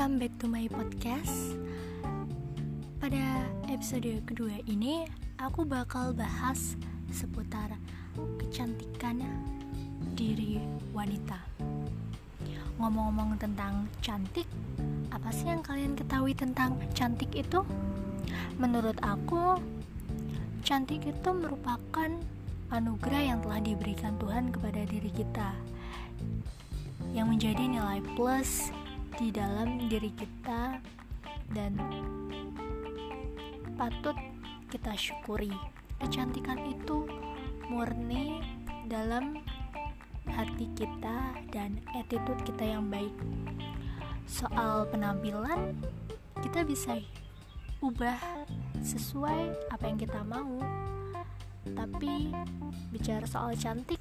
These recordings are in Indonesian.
welcome back to my podcast. Pada episode kedua ini, aku bakal bahas seputar kecantikan diri wanita. Ngomong-ngomong tentang cantik, apa sih yang kalian ketahui tentang cantik itu? Menurut aku, cantik itu merupakan anugerah yang telah diberikan Tuhan kepada diri kita yang menjadi nilai plus di dalam diri kita dan patut kita syukuri. Kecantikan itu murni dalam hati kita dan attitude kita yang baik. Soal penampilan, kita bisa ubah sesuai apa yang kita mau. Tapi bicara soal cantik,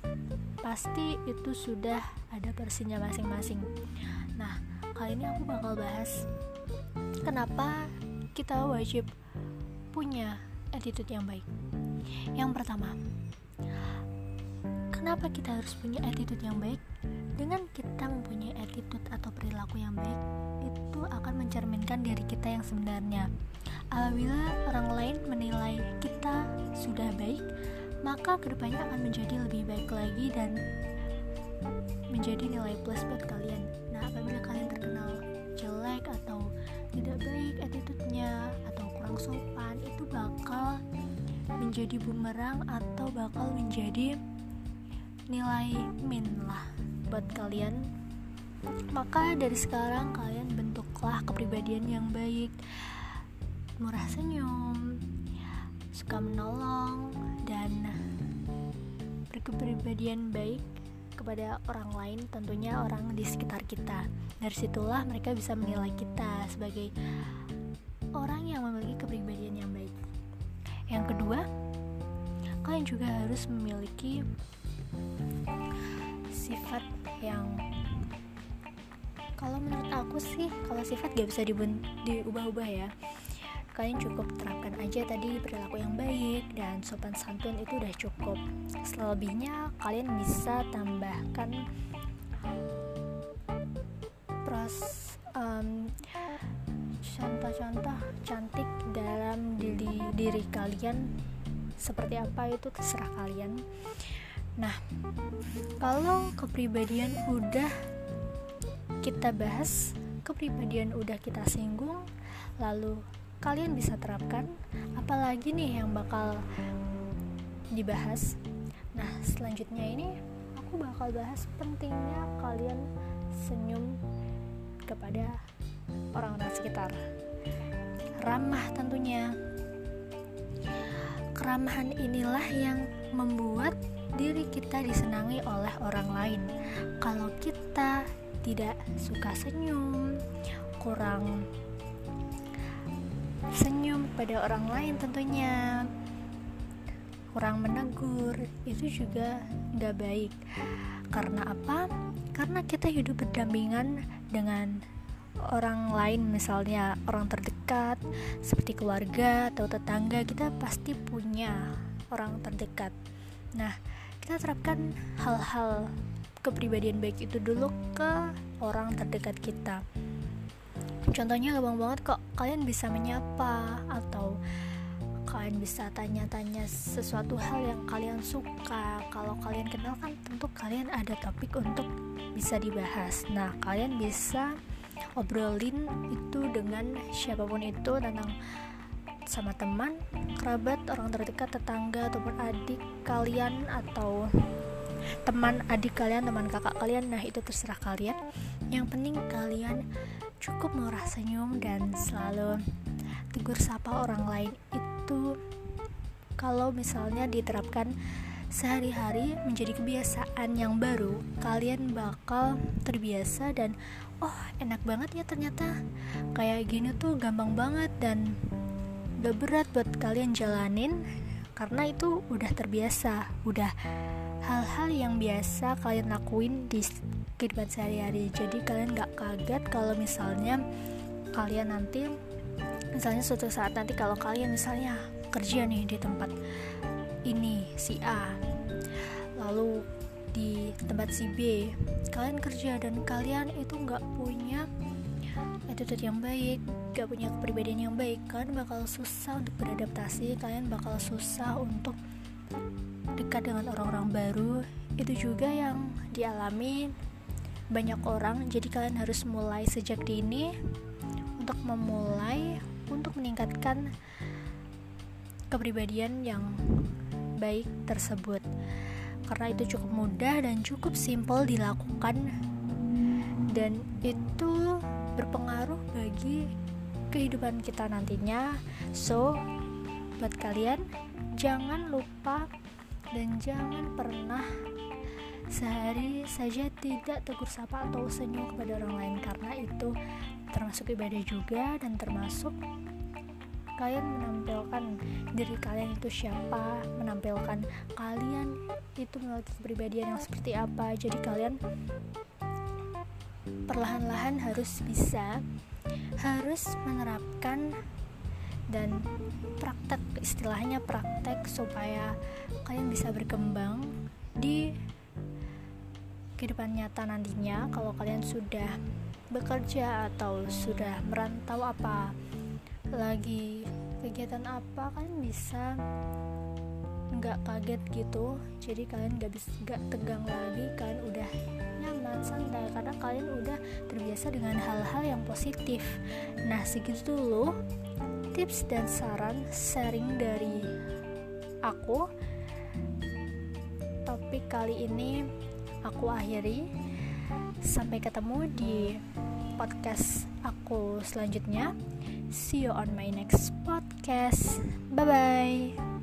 pasti itu sudah ada versinya masing-masing. Kali ini aku bakal bahas kenapa kita wajib punya attitude yang baik. Yang pertama, kenapa kita harus punya attitude yang baik? Dengan kita mempunyai attitude atau perilaku yang baik, itu akan mencerminkan diri kita yang sebenarnya. Apabila orang lain menilai kita sudah baik, maka ke depannya akan menjadi lebih baik lagi dan menjadi nilai plus buat kalian. Nah, apabila kalian terkenal atau tidak baik attitude-nya atau kurang sopan, itu bakal menjadi bumerang atau bakal menjadi nilai min lah buat kalian. Maka dari sekarang kalian bentuklah kepribadian yang baik, murah senyum, suka menolong, dan berkepribadian baik kepada orang lain tentunya orang di sekitar kita. Dari situlah mereka bisa menilai kita sebagai orang yang memiliki kepribadian yang baik. Yang kedua kalian juga harus memiliki sifat yang kalau menurut aku sih kalau sifat gak bisa diubah-ubah ya kalian cukup terapkan aja tadi perilaku yang baik dan sopan santun itu udah cukup. Selebihnya kalian bisa tambahkan pros um, contoh-contoh cantik dalam diri diri kalian. Seperti apa itu terserah kalian. Nah kalau kepribadian udah kita bahas kepribadian udah kita singgung lalu kalian bisa terapkan apalagi nih yang bakal dibahas. Nah selanjutnya ini aku bakal bahas pentingnya kalian senyum kepada orang-orang sekitar. Ramah tentunya. Keramahan inilah yang membuat diri kita disenangi oleh orang lain. Kalau kita tidak suka senyum kurang senyum pada orang lain tentunya. Kurang menegur itu juga nggak baik. Karena apa? Karena kita hidup berdampingan dengan orang lain misalnya orang terdekat seperti keluarga atau tetangga kita pasti punya orang terdekat. Nah kita terapkan hal-hal kepribadian baik itu dulu ke orang terdekat kita contohnya gampang banget kok kalian bisa menyapa atau kalian bisa tanya-tanya sesuatu hal yang kalian suka kalau kalian kenal kan tentu kalian ada topik untuk bisa dibahas nah kalian bisa obrolin itu dengan siapa pun itu tentang sama teman, kerabat, orang terdekat, tetangga ataupun adik kalian atau teman adik kalian, teman kakak kalian. Nah, itu terserah kalian. Yang penting kalian cukup murah senyum dan selalu tegur sapa orang lain itu kalau misalnya diterapkan sehari-hari menjadi kebiasaan yang baru kalian bakal terbiasa dan oh enak banget ya ternyata. Kayak gini tuh gampang banget dan gak berat buat kalian jalanin. Karena itu udah terbiasa udah hal-hal yang biasa kalian lakuin di kehidupan sehari-hari. Jadi kalian gak kaget kalau misalnya kalian nanti misalnya suatu saat nanti kalau kalian misalnya kerja nih di tempat ini si A lalu di tempat si B kalian kerja dan kalian itu nggak punya attitude yang baik gak punya kepribadian yang baik kalian bakal susah untuk beradaptasi kalian bakal susah untuk dekat dengan orang-orang baru. Itu juga yang dialami banyak orang jadi kalian harus mulai sejak dini untuk memulai untuk meningkatkan kepribadian yang baik tersebut. Karena itu cukup mudah dan cukup simpel dilakukan. Dan itu berpengaruh bagi kehidupan kita nantinya. So buat kalian jangan lupa dan jangan pernah sehari saja tidak tegur sapa atau senyum kepada orang lain karena itu termasuk ibadah juga dan termasuk kalian menampilkan diri kalian itu siapa menampilkan kalian itu memiliki kepribadian yang seperti apa. Jadi kalian perlahan-lahan harus bisa harus menerapkan dan praktek istilahnya praktek supaya kalian bisa berkembang di kehidupan nyata nantinya kalau kalian sudah bekerja atau sudah merantau apa lagi kegiatan apa kalian bisa nggak kaget gitu. Jadi kalian nggak bisa nggak tegang lagi kalian udah nyaman santai karena kalian udah terbiasa dengan hal-hal yang positif. Nah segitu dulu tips dan saran sharing dari aku. Topik kali ini aku akhiri. Sampai ketemu di podcast aku selanjutnya. See you on my next podcast. Bye bye